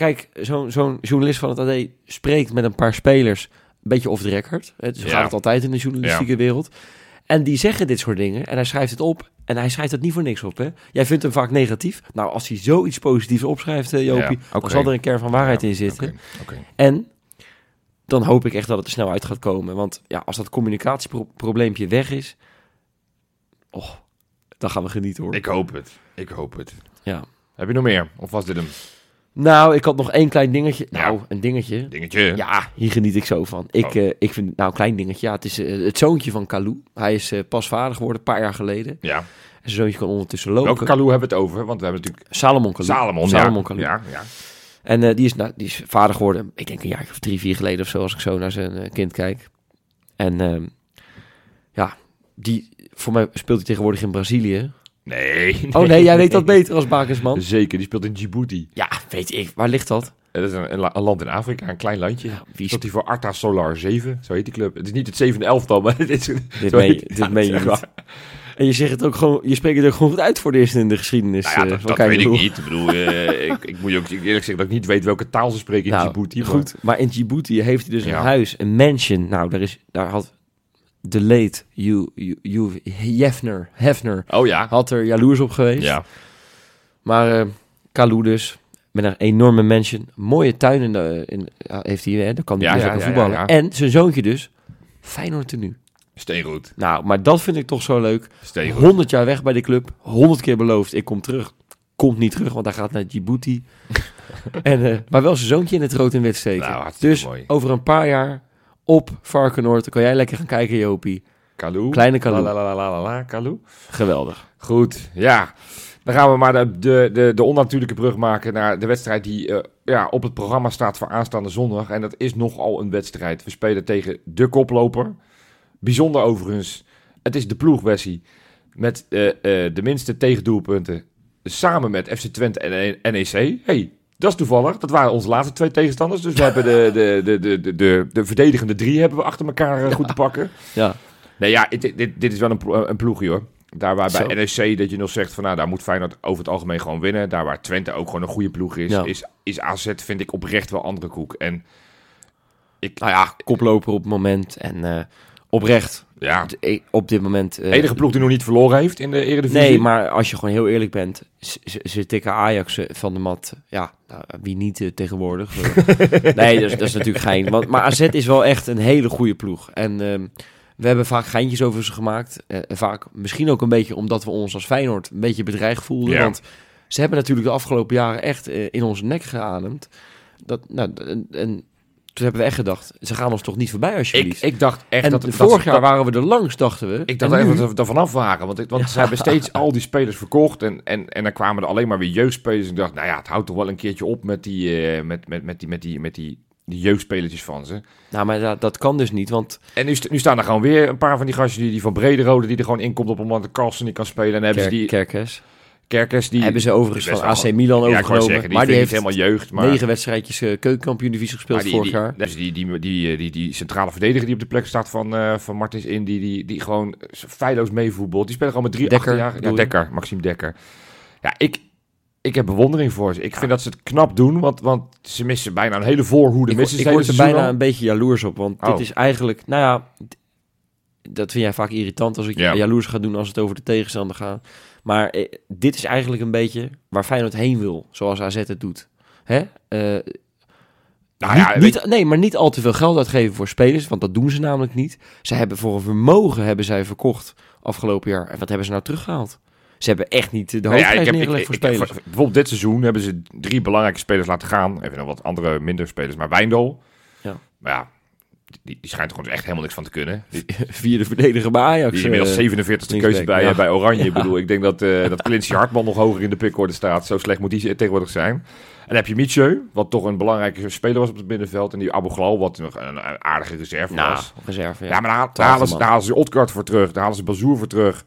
kijk, zo'n zo'n journalist van het AD spreekt met een paar spelers een beetje off the record. Hè, Zo Ja. gaat het altijd in de journalistieke wereld. En die zeggen dit soort dingen en hij schrijft het op. En hij schrijft het niet voor niks op, hè? Jij vindt hem vaak negatief. Nou, als hij zoiets positiefs opschrijft, eh, Jopie, Ja, dan zal er een kern van waarheid in zitten. En dan hoop ik echt dat het er snel uit gaat komen. Want ja, als dat communicatieprobleempje weg is, oh, dan gaan we genieten hoor. Ik hoop het. Ik hoop het. Ja. Heb je nog meer? Of was dit hem? Nou, ik had nog één klein dingetje. Ja. Nou, een dingetje. Dingetje. Ja, hier geniet ik zo van. Ik, Oh. eh, ik vind, nou, een klein dingetje. Ja, het is eh, het zoontje van Kalou. Hij is eh, pas vader geworden, een paar jaar geleden. Ja. En zijn zoontje kan ondertussen lopen. Welke Kalou hebben we het over? Want we hebben natuurlijk Salomon Kalou. Salomon. Salomon ja. Ja, ja. En die, is, nou, die is vader geworden, ik denk een jaar of drie, vier geleden of zo, als ik zo naar zijn kind kijk. En ehm, ja, die, voor mij speelt hij tegenwoordig in Brazilië. Nee, Oh nee, jij weet dat beter als Bakensman. Zeker, die speelt in Djibouti. Ja, weet ik. Waar ligt dat? Dat is een, een la- een land in Afrika, een klein landje. Ja, wie Speelt hij voor Arta Solar 7, zo heet die club. Het is niet het zevende elftal, maar het is... Dit meen, heet- dit Ja, meen je niet. maar. En je zegt het ook gewoon, je spreekt het ook gewoon goed uit voor de eerste in de geschiedenis. Nou ja, eh, dat, weet ik niet. Ik bedoel, eh, ik, ik moet je ook eerlijk zeggen dat ik niet weet welke taal ze spreken in Nou, Djibouti. maar- Goed, maar in Djibouti heeft hij dus Ja. een huis, een mansion. Nou, daar, is, daar had de late Hugh, Hugh, Hugh Hefner, Hefner Oh ja. had er jaloers op geweest. Ja. Maar Kalou dus, met een enorme mansion. Mooie tuin in de, in, heeft hij, hè? daar kan hij Ja, dus ja, ook ja, voetballen. En zijn zoontje dus, Feyenoord tenue. Steengoed. Nou, maar dat vind ik toch zo leuk. Steengoed. 100 jaar weg bij de club, 100 keer beloofd, ik kom terug. Komt niet terug, want hij gaat naar Djibouti. en, eh, maar wel zijn zoontje in het rood en wit steken. Nou, dus mooi. over een paar jaar op Varkenoord, dan kan jij lekker gaan kijken, Jopie. Kalou. Kleine Kalou. La, la, la, la. Geweldig. Goed, ja. Dan gaan we maar de, de, de, de onnatuurlijke brug maken naar de wedstrijd die eh, ja, op het programma staat voor aanstaande zondag. En dat is nogal een wedstrijd. We spelen tegen de koploper. Bijzonder overigens, het is de ploegversie met eh, eh, de minste tegendoelpunten samen met FC Twente en NEC. hey, dat is toevallig. Dat waren onze laatste twee tegenstanders. Dus we hebben de, de, de, de, de, de, de verdedigende drie hebben we achter elkaar eh, goed te pakken. Ja, Nee, ja, dit, dit, dit is wel een, een ploegje hoor. Daar waar bij. NEC dat je nog zegt van nou, daar moet Feyenoord over het algemeen gewoon winnen. Daar waar Twente ook gewoon een goede ploeg is, Ja. is, is AZ vind ik oprecht wel andere koek. En ik, nou ja, koploper op het moment. En eh, oprecht, ja, ik- op dit moment... eh, de enige ploeg die nog niet verloren heeft in de Eredivisie. Nee, maar als je gewoon heel eerlijk bent, ze, tikken Ajax eh, van de mat. Ja, nou, wie niet eh, tegenwoordig. Eh, nee, dat is, dat is natuurlijk geen. Want, maar AZ is wel echt een hele goede ploeg. En ehm, we hebben vaak geintjes over ze gemaakt. Eh, vaak misschien ook een beetje omdat we ons als Feyenoord een beetje bedreigd voelden. Ja. Want ze hebben natuurlijk de afgelopen jaren echt eh, in onze nek geademd. Dat, nou, en, en toen hebben we echt gedacht, ze gaan ons toch niet voorbij als je ik, ik dacht echt en dat... dat vorig jaar waren we er langs, dachten we. ik dacht En echt nu- dat we er vanaf waren. Want, ik- want ze hebben steeds al die spelers verkocht. En, en, en dan kwamen er alleen maar weer jeugdspelers. Ik dacht, nou ja, het houdt toch wel een keertje op met die, eh, met, met, met die, met die, met die, die jeugdspelertjes van ze. Nou, maar dat, dat kan dus niet, want En nu, nu staan er gewoon weer een paar van die gastjes die, die van Brederode die er gewoon in komt op het moment dat Carlsen niet kan spelen. En hebben ze die Kerkers... Kerkers die hebben ze overigens van AC gewoon- Milan ja, overgenomen. zeggen, die maar die heeft helemaal jeugd, maar negen wedstrijdjes uh, keukenkampioen-divisie gespeeld die, vorig die, jaar. Dus die, die, die, die, die, centrale verdediger die op de plek staat van, eh van Martins in, die, die, die gewoon feilloos meevoetbalt. Die spelen gewoon met drie Dekker, jaar. Ja? Dekker, Maxime Dekker. Ja, ik, ik heb bewondering voor ze. Ik vind dat ze het knap doen, want, want ze missen bijna een hele voorhoede. Ik, missen ik ze word er bijna een beetje jaloers op, want Oh. dit is eigenlijk... Nou ja, dat vind jij vaak irritant als ik Ja. jaloers ga doen als het over de tegenstander gaat. Maar eh, dit is eigenlijk een beetje waar Feyenoord heen wil, zoals AZ het doet. Hè? Eh. Nou ja, niet, nee, maar niet al te veel geld uitgeven voor spelers, want dat doen ze namelijk niet. Ze hebben voor een vermogen hebben zij verkocht afgelopen jaar. En wat hebben ze nou teruggehaald? Ze hebben echt niet de Nou hoofdprijs heb- neergelegd ik- voor ik- ik- spelers. bijvoorbeeld dit seizoen hebben ze drie belangrijke spelers laten gaan. Even nog wat andere minder spelers, maar Wijndal. Ja. Maar ja, die, die schijnt er gewoon echt helemaal niks van te kunnen. Vierde verdediger bij Ajax. die inmiddels eh, 47e keuze linksback, bij, ja. eh, bij Oranje. Ik bedoel, ik denk dat, eh dat Quincy Hartman nog hoger in de pickorde staat. Zo slecht moet die tegenwoordig zijn. En dan heb je Mietje, wat toch een belangrijke speler was op het middenveld. En die Abu Ghlal, wat nog een, aardige reserve nou, was. reserve. Ja. Ja, maar daar, halen ze, daar halen ze voor terug. Daar halen ze Bazoer voor terug.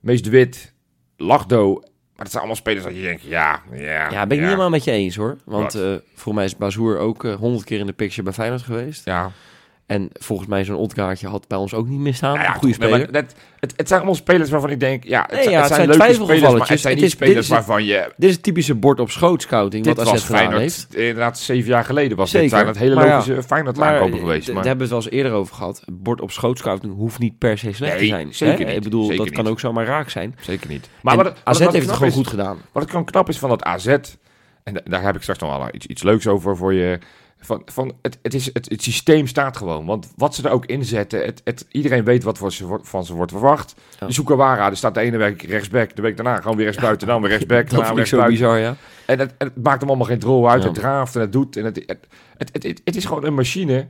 Mees de Wit, Lachdo. Maar dat zijn allemaal spelers dat je denkt, ja, ja. Ja, ben ik niet helemaal met je eens hoor. Want Wat? eh voor mij is Bazoer ook eh, honderd keer in de picture bij Feyenoord geweest. Ja, En volgens mij zo'n Otkaartje had bij ons ook niet misstaan. Ja, goede nee, speler. maar dat, het, het zijn allemaal spelers waarvan ik denk, ja, het, Nee, zijn- ja, het het zijn spelers, maar het zijn niet is- spelers is- waarvan je... Dit is het typische bord op schoot scouting Dit wat was AZ gedaan Feyenoord, heeft. inderdaad, zeven jaar geleden was Zeker, dit. Zijn het hele maar ja, logische Feyenoord Maar aankopen eh, geweest. d- Maar, daar hebben we het wel eens eerder over gehad. Bord op schoot scouting hoeft niet per se slecht Nee, te zijn. zeker hè? niet. Ik bedoel, Zeker dat kan niet. ook zomaar raak zijn. Zeker niet. Maar wat, AZ heeft het gewoon goed gedaan. Wat het gewoon knap is van dat AZ, en da- daar heb ik straks nog wel iets, iets leuks over voor je. Van, van het, het, is, het, het systeem staat gewoon. Want wat ze er ook inzetten, het, het, iedereen weet wat voor ze, van ze wordt verwacht. Ja. Die Sukawara, die staat de ene week rechtsback, de week daarna gewoon weer rechtsbuiten, dan weer rechtsback, daarna weer rechtsbuiten. bizar, ja. En het, het maakt hem allemaal geen drol uit. Ja. Het draaft en het doet. En het, het, het, het, is gewoon een machine.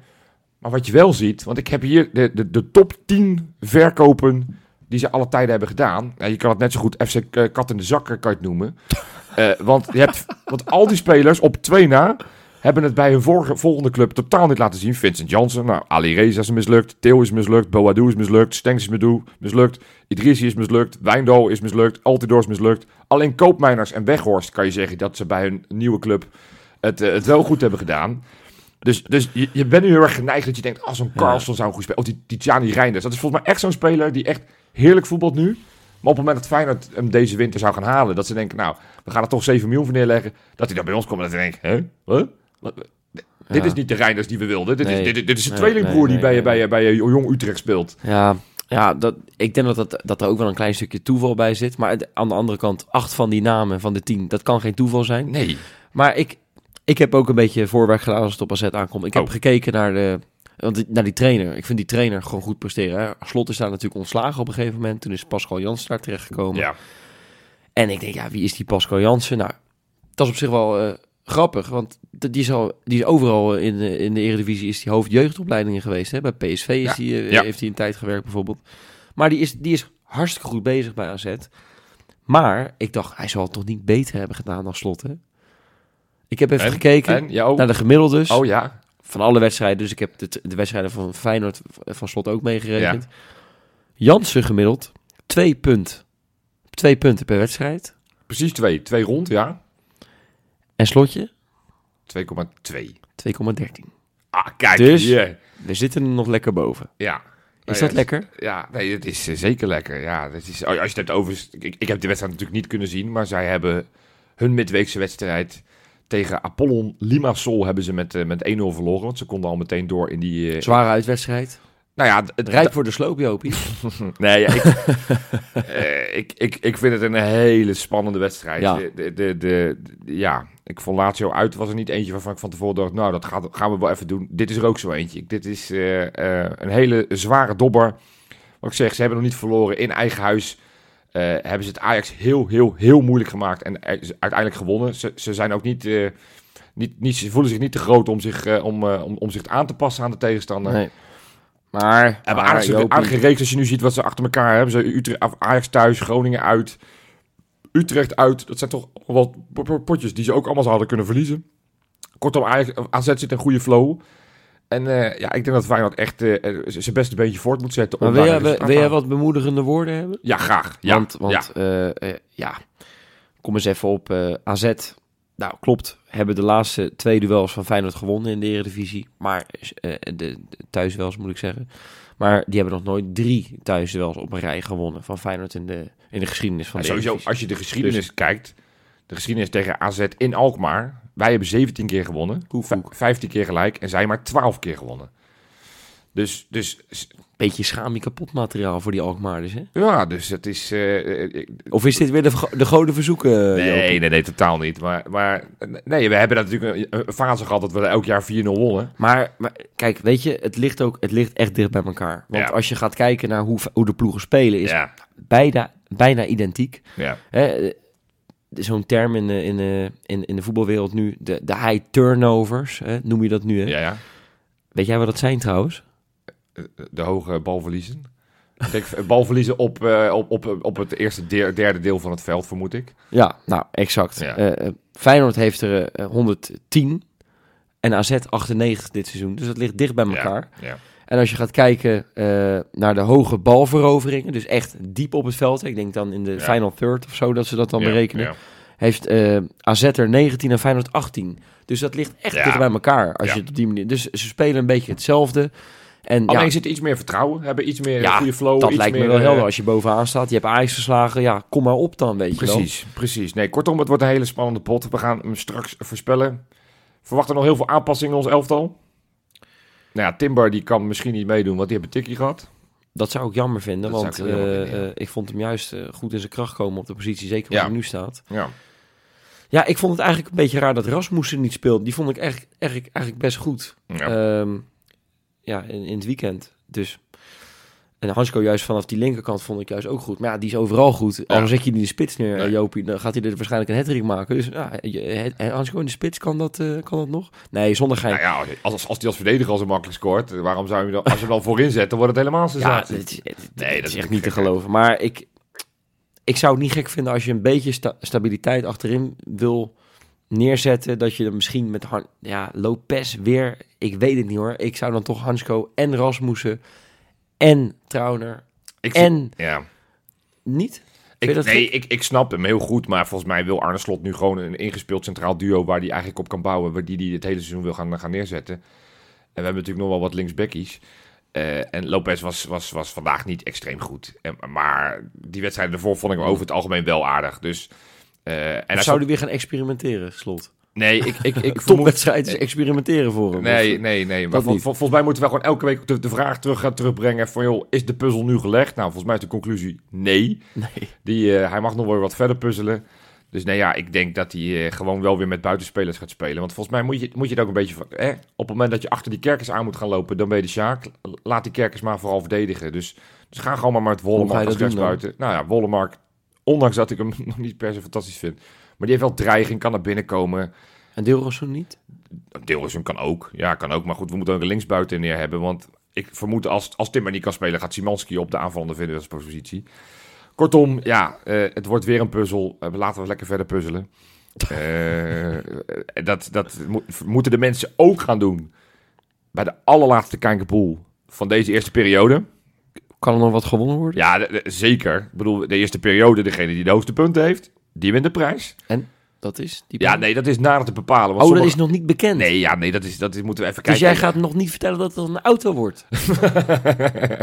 Maar wat je wel ziet, want ik heb hier de, de, de top 10 verkopen die ze alle tijden hebben gedaan. Ja, je kan het net zo goed FC K- Kat in de Zak eh, kan je het noemen. Eh, want, je hebt, want al die spelers op twee na hebben het bij hun vorige, volgende club totaal niet laten zien. Vincent Jansen, nou, Ali Reza is mislukt. Theo is mislukt. Boadou is mislukt. Stengs is mislu- mislukt. Idrissi is mislukt. Wijndal is mislukt. Altidor is mislukt. Alleen Koopmeiners en Weghorst kan je zeggen dat ze bij hun nieuwe club het, eh, het wel goed hebben gedaan. Dus, dus je, je bent nu heel erg geneigd dat je denkt, als zo'n Ja. Carlson zou een goed spelen. Of die Tijani Reinders. Dat is volgens mij echt zo'n speler die echt heerlijk voetbalt nu. Maar op het moment dat Feyenoord hem deze winter zou gaan halen, dat ze denken, nou, we gaan er toch 7 miljoen voor neerleggen. Dat hij dan bij ons komt en dat hij denkt, hè? Wat? Wat? Dit is niet de Reinders die we wilden. Dit, Nee. is, dit, dit is een tweelingbroer die bij, bij, bij, bij Jong Utrecht speelt. Ja, ja dat, ik denk dat, dat, dat er ook wel een klein stukje toeval bij zit. Maar aan de andere kant, acht van die namen van de tien, dat kan geen toeval zijn. Nee. Maar ik, ik heb ook een beetje voorwerk gedaan als het op AZ aankomt. Ik heb Oh. gekeken naar, de, want die- naar die trainer. Ik vind die trainer gewoon goed presteren. Hè. Slot is daar natuurlijk ontslagen op een gegeven moment. Toen is Pascal Jansen daar terechtgekomen. Ja. En ik denk, ja, wie is die Pascal Jansen? Nou, dat is op zich wel eh, grappig. Want die is, al, die is overal in de, in de Eredivisie is die hoofdjeugdopleidingen geweest. Hè? Bij PSV is Ja. die, eh, Ja. heeft hij een tijd gewerkt bijvoorbeeld. Maar die is, die is hartstikke goed bezig bij AZ. Maar ik dacht, hij zal het toch niet beter hebben gedaan dan Slot, hè? Ik heb even En? gekeken En? Ja, oh. naar de gemiddeldes oh ja. van alle wedstrijden. Dus ik heb de, de wedstrijden van Feyenoord van Slot ook meegerekend. Jansen gemiddeld twee, punt, twee punten per wedstrijd. Precies twee. Twee rond, ja. En Slotje 2,2. 2,13. Ah, kijk. Dus- hier. We zitten er nog lekker boven. Ja. Is Nou dat ja, lekker? Ja, nee, het is eh, zeker lekker. Ja, het is, als je het hebt over... Ik, ik heb de wedstrijd natuurlijk niet kunnen zien, maar zij hebben hun midweekse wedstrijd tegen Apollon Limassol hebben ze met, eh, met 1-0 verloren. Want ze konden al meteen door in die... eh, Zware uitwedstrijd. nou ja, het Rijp voor de sloop, Jopie. Nee, ja, ik, ik, ik, ik vind het een hele spannende wedstrijd. Ja. De, de, de, de- ja, ik vond Lazio uit was er niet eentje waarvan ik van tevoren dacht... nou, dat gaat, gaan we wel even doen. Dit is er ook zo eentje. Dit is eh, eh, een hele zware dobber. Wat ik zeg, ze hebben nog niet verloren in eigen huis. eh, hebben ze het Ajax heel, heel, heel moeilijk gemaakt en uiteindelijk gewonnen. Ze, ze zijn ook niet... niet, niet, ze voelen zich niet te groot om zich, om, om, om zich aan te passen aan de tegenstander. Nee. Maar, Hebben aardige, aardige reeks als je nu ziet wat ze achter elkaar hebben. Ze Utrecht, Ajax thuis, Groningen uit, Utrecht uit. Dat zijn toch po- potjes die ze ook allemaal zouden kunnen verliezen. Kortom, AZ zit in een goede flow. En eh, ja, ik denk dat Feyenoord echt z- zijn beste beentje voort moet zetten. maar wil jij, een wil, resultaat wil jij aan- wat bemoedigende woorden hebben? Ja, graag. Ja, want want ja. ja, kom eens even op AZ. Nou, klopt. Hebben de laatste twee duels van Feyenoord gewonnen in de Eredivisie. Maar de, de thuisduels moet ik zeggen. Maar die hebben nog nooit drie thuisduels op een rij gewonnen van Feyenoord in de, in de geschiedenis van En de sowieso, als je de geschiedenis Dus- kijkt, de geschiedenis tegen AZ in Alkmaar. Wij hebben 17 keer gewonnen, Koek, v- koek. 15 keer gelijk en zij maar 12 keer gewonnen. Dus, dus Beetje schaam je kapot materiaal voor die Alkmaarders, hè? ja, dus het is... eh, eh, Of is dit weer de, de goden verzoeken, Nee, nee, nee, totaal niet. Maar, maar nee, we hebben natuurlijk een, een fase gehad dat we elk jaar 4-0 wonnen. Maar, maar kijk, weet je, het ligt ook het ligt echt dicht bij elkaar. Want Ja. als je gaat kijken naar hoe, hoe de ploegen spelen, is Ja, bijna, bijna identiek. ja. Hè, eh, Zo'n term in de, in, de, in, in de voetbalwereld nu, de, de high turnovers, hè, noem je dat nu. Hè? ja, ja. Weet jij wat dat zijn trouwens? Eh, de hoge balverliezen. Ik denk eh, balverliezen op, eh, op, op, op het eerste de- derde deel van het veld, vermoed ik. Ja, nou, exact. Ja. Feyenoord heeft er eh, 110 en AZ 98 dit seizoen. Dus dat ligt dicht bij elkaar. Ja, ja. En als je gaat kijken naar de hoge balveroveringen, dus echt diep op het veld. Ik denk dan in de final third of zo dat ze dat dan berekenen. Heeft AZ er 19 en Feyenoord 18. Dus dat ligt echt dicht bij elkaar als je het op die manier. Dus ze spelen een beetje hetzelfde. En Alleen ja, zit iets meer vertrouwen, hebben iets meer Ja, goede flow. dat iets lijkt me meer, wel eh, helder als je bovenaan staat. Je hebt Ajax verslagen. Ja, kom maar op dan, weet je wel. Precies, precies. Nee, kortom, het wordt een hele spannende pot. We gaan hem straks voorspellen. Verwachten nog heel veel aanpassingen in ons elftal. Nou ja, Timber die kan misschien niet meedoen, want die heeft een tikkie gehad. Dat zou ik jammer vinden, Dat want ik wel eh, vinden, ja. eh, ik vond hem juist eh, goed in zijn kracht komen op de positie, zeker waar hij nu staat. Ja, Ja, ik vond het eigenlijk een beetje raar dat Rasmussen niet speelde. Die vond ik echt, eigenlijk, eigenlijk best goed. ja. Ehm, ja, in, in het weekend. Dus. En Hansko juist vanaf die linkerkant vond ik juist ook goed. Maar ja, die is overal goed. Al Ja. zet je die in de spits neer, Nee. Jopie, dan gaat hij er waarschijnlijk een hattrick maken. Dus ja, Hansko in de spits, kan dat, eh, kan dat nog? Nee, zonder gein. Nou ja, als, als die als verdediger al zo makkelijk scoort, waarom zou je dan, als je hem dan voorin zet, dan wordt het helemaal Ja, is, het- Nee, dat is echt niet te gek, geloven. Maar ik, ik zou het niet gek vinden als je een beetje sta- stabiliteit achterin wil neerzetten. Dat je dan misschien met Han ja, Lopez weer, ik weet het niet hoor. Ik zou dan toch Hansko en Rasmussen en Trauner Ik vind- en ja. niet? Ik, nee, ik, ik snap hem heel goed, maar volgens mij wil Arne Slot nu gewoon een ingespeeld centraal duo waar hij eigenlijk op kan bouwen, waar die, die het hele seizoen wil gaan, gaan neerzetten. En we hebben natuurlijk nog wel wat linksbackies. Eh, en Lopez was, was, was vandaag niet extreem goed. En, maar die wedstrijden ervoor vond ik hem over het algemeen wel aardig. Dus, eh, en hij zou hij weer gaan experimenteren, slot? Nee, ik, ik, ik. Topwedstrijd is experimenteren voor hem. Nee, nee, nee. Maar vol- vol- volgens mij moeten we gewoon elke week de, de vraag terug gaan terugbrengen van... joh, is de puzzel nu gelegd? Nou, volgens mij is de conclusie nee. nee. Die, eh, hij mag nog wel wat verder puzzelen. Dus nee, ja, ik denk dat hij eh, gewoon wel weer met buitenspelers gaat spelen. Want volgens mij moet je, moet je het ook een beetje van... Eh, op het moment dat je achter die kerkers aan moet gaan lopen, dan ben je de Sjaak. Laat die kerkers maar vooral verdedigen. Dus, dus ga gewoon maar met Wollemark als rechtsbuiten. Nou ja, Wollemark, ondanks dat ik hem nog niet per se fantastisch vind... maar die heeft wel dreiging, kan naar binnen komen... En Deelrosun niet? Deelrussen kan ook. Ja, kan ook. Maar goed, we moeten ook een linksbuiten neer hebben. Want ik vermoed als, als Timmer niet kan spelen, gaat Simanski op de aanvallende verdedigerspositie. Kortom, ja, eh, het wordt weer een puzzel. Eh, laten we lekker verder puzzelen. Eh, dat dat mo- moeten de mensen ook gaan doen. Bij de allerlaatste kijkerpool van deze eerste periode. Kan er nog wat gewonnen worden? Ja, zeker. Ik bedoel, de eerste periode, degene die de hoogste punten heeft, die wint de prijs. Dat is die Ja, nee, dat is nader te bepalen. Want Oh, dat is nog niet bekend. Nee, ja, nee, dat, is, dat is, moeten we even Dus kijken. jij gaat nog niet vertellen dat het een auto wordt?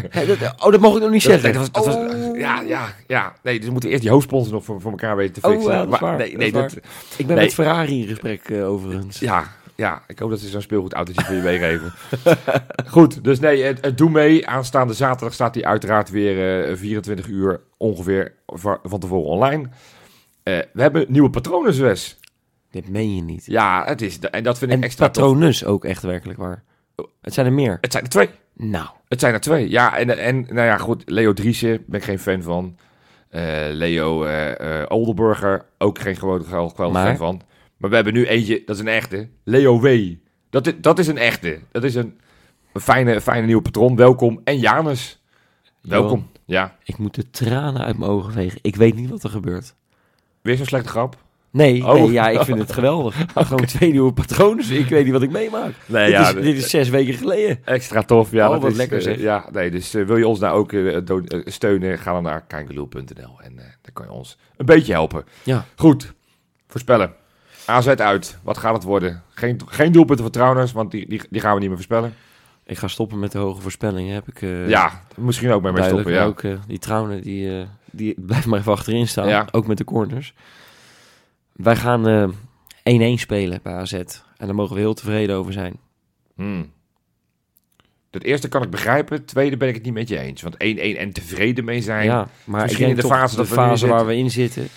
Hè, dat- oh, dat mag ik nog niet Dat- zeggen. nee, dat was, dat was- Oh. ja, ja, ja. Nee, dus we moeten eerst die hoofdsponsor nog voor, voor elkaar weten te Oh, fixen. ja, dat is Maar waar, Nee, nee, dat, Ik ben met Ferrari in gesprek eh, overigens. ja, ja, ik hoop dat ze zo'n speelgoedautootje voor je meegeven. Goed, dus nee, het, het doe mee. Aanstaande zaterdag staat hij uiteraard weer eh 24 uur ongeveer va- van tevoren online. Eh, we hebben nieuwe patronen, Wes. Dit meen je niet. Ja, het is, en dat vind ik En extra tof. patronus ook echt werkelijk waar. Het zijn er meer. Het zijn er twee. Nou, Het zijn er twee. Ja, en, en nou ja, goed. Leo Driessen, ben ik geen fan van. Eh, Leo eh, Oldenburger, ook geen gewoon geweldig Maar? fan van. Maar we hebben nu eentje, dat is een echte. Leo W. Dat is, dat is een echte. Dat is een, een fijne, fijne nieuwe patroon. Welkom. En Janus. Welkom. Ja. ik moet de tranen uit mijn ogen vegen. Ik weet niet wat er gebeurt. Weer zo'n slechte grap. Nee, Oh. nee ja, ik vind het geweldig. Gewoon twee nieuwe patronen. Ik weet niet wat ik meemaak. Nee, dit, ja, is, dit is zes weken geleden. Extra tof. Ja, Oh, dat wat is, lekker eh, zeg. ja, nee, dus eh, wil je ons nou ook eh, steunen, ga dan naar kijkeloel.nl en eh dan kan je ons een beetje helpen. Ja. Goed, voorspellen. AZ uit, wat gaat het worden? Geen, geen doelpunten voor Trouwens, want die, die, die gaan we niet meer voorspellen. Ik ga stoppen met de hoge voorspellingen. Heb ik eh, ja, misschien ook mee duidelijk. stoppen. Ja. Ook eh, die trouwen, die, eh, die blijft maar even achterin staan. Ja. Ook met de corners. Wij gaan eh 1-1 spelen bij AZ. En daar mogen we heel tevreden over zijn. Hmm. Het eerste kan ik begrijpen, het tweede ben ik het niet met je eens. Want 1-1 en tevreden mee zijn. Ja, Ja, maar ik Misschien in de fase de dat fase waar zitten. we in zitten.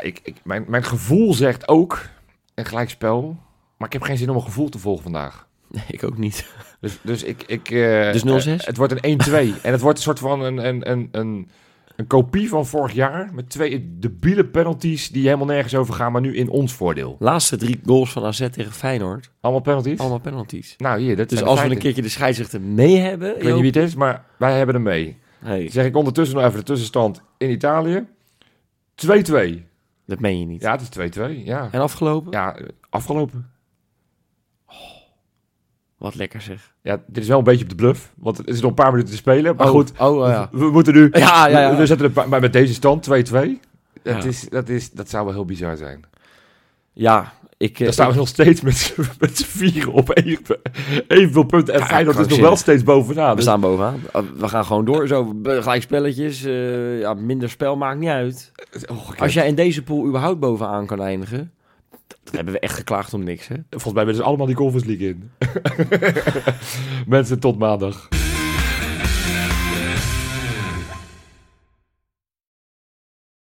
ik, ik, mijn, mijn gevoel zegt ook een gelijkspel. Maar ik heb geen zin om een gevoel te volgen vandaag. Nee, ik ook niet. Dus, dus ik... ik Dus 0-6? eh, het wordt een 1-2. en het wordt een soort van een, een, een, een, Een kopie van vorig jaar met twee debiele penalties die helemaal nergens over gaan, maar nu in ons voordeel. Laatste drie goals van AZ tegen Feyenoord. Allemaal penalties? Allemaal penalties. Nou, hier, dat Dus als we een keertje de scheidsrechter mee hebben... Ik weet niet wie het is, maar wij hebben hem mee. Hey, Zeg ik ondertussen nog even de tussenstand in Italië. 2-2. dat meen je niet. Ja, het is 2-2. Ja. En afgelopen? ja, eh, afgelopen. Wat lekker zeg. Ja, dit is wel een beetje op de bluff, want het is nog een paar minuten te spelen. Maar Oh, goed, Oh, oh, ja. we, we moeten nu... Ja, ja, ja. We, zetten het maar met deze stand 2-2. Dat, is, dat, is, dat zou wel heel bizar zijn. Ja, ik... eh, Dan staan we nog steeds met, met z'n vieren op één- evenveel punten. En Ja, Feyenoord is nog wel steeds bovenaan. we Dus- staan bovenaan. Uh, We gaan gewoon door. Zo, gelijk spelletjes. eh, ja, minder spel maakt niet uit. Ongekend. Als jij in deze pool überhaupt bovenaan kan eindigen... Dan hebben we echt geklaagd om niks, hè? Volgens mij willen ze allemaal die Conference League in. Mensen, tot maandag.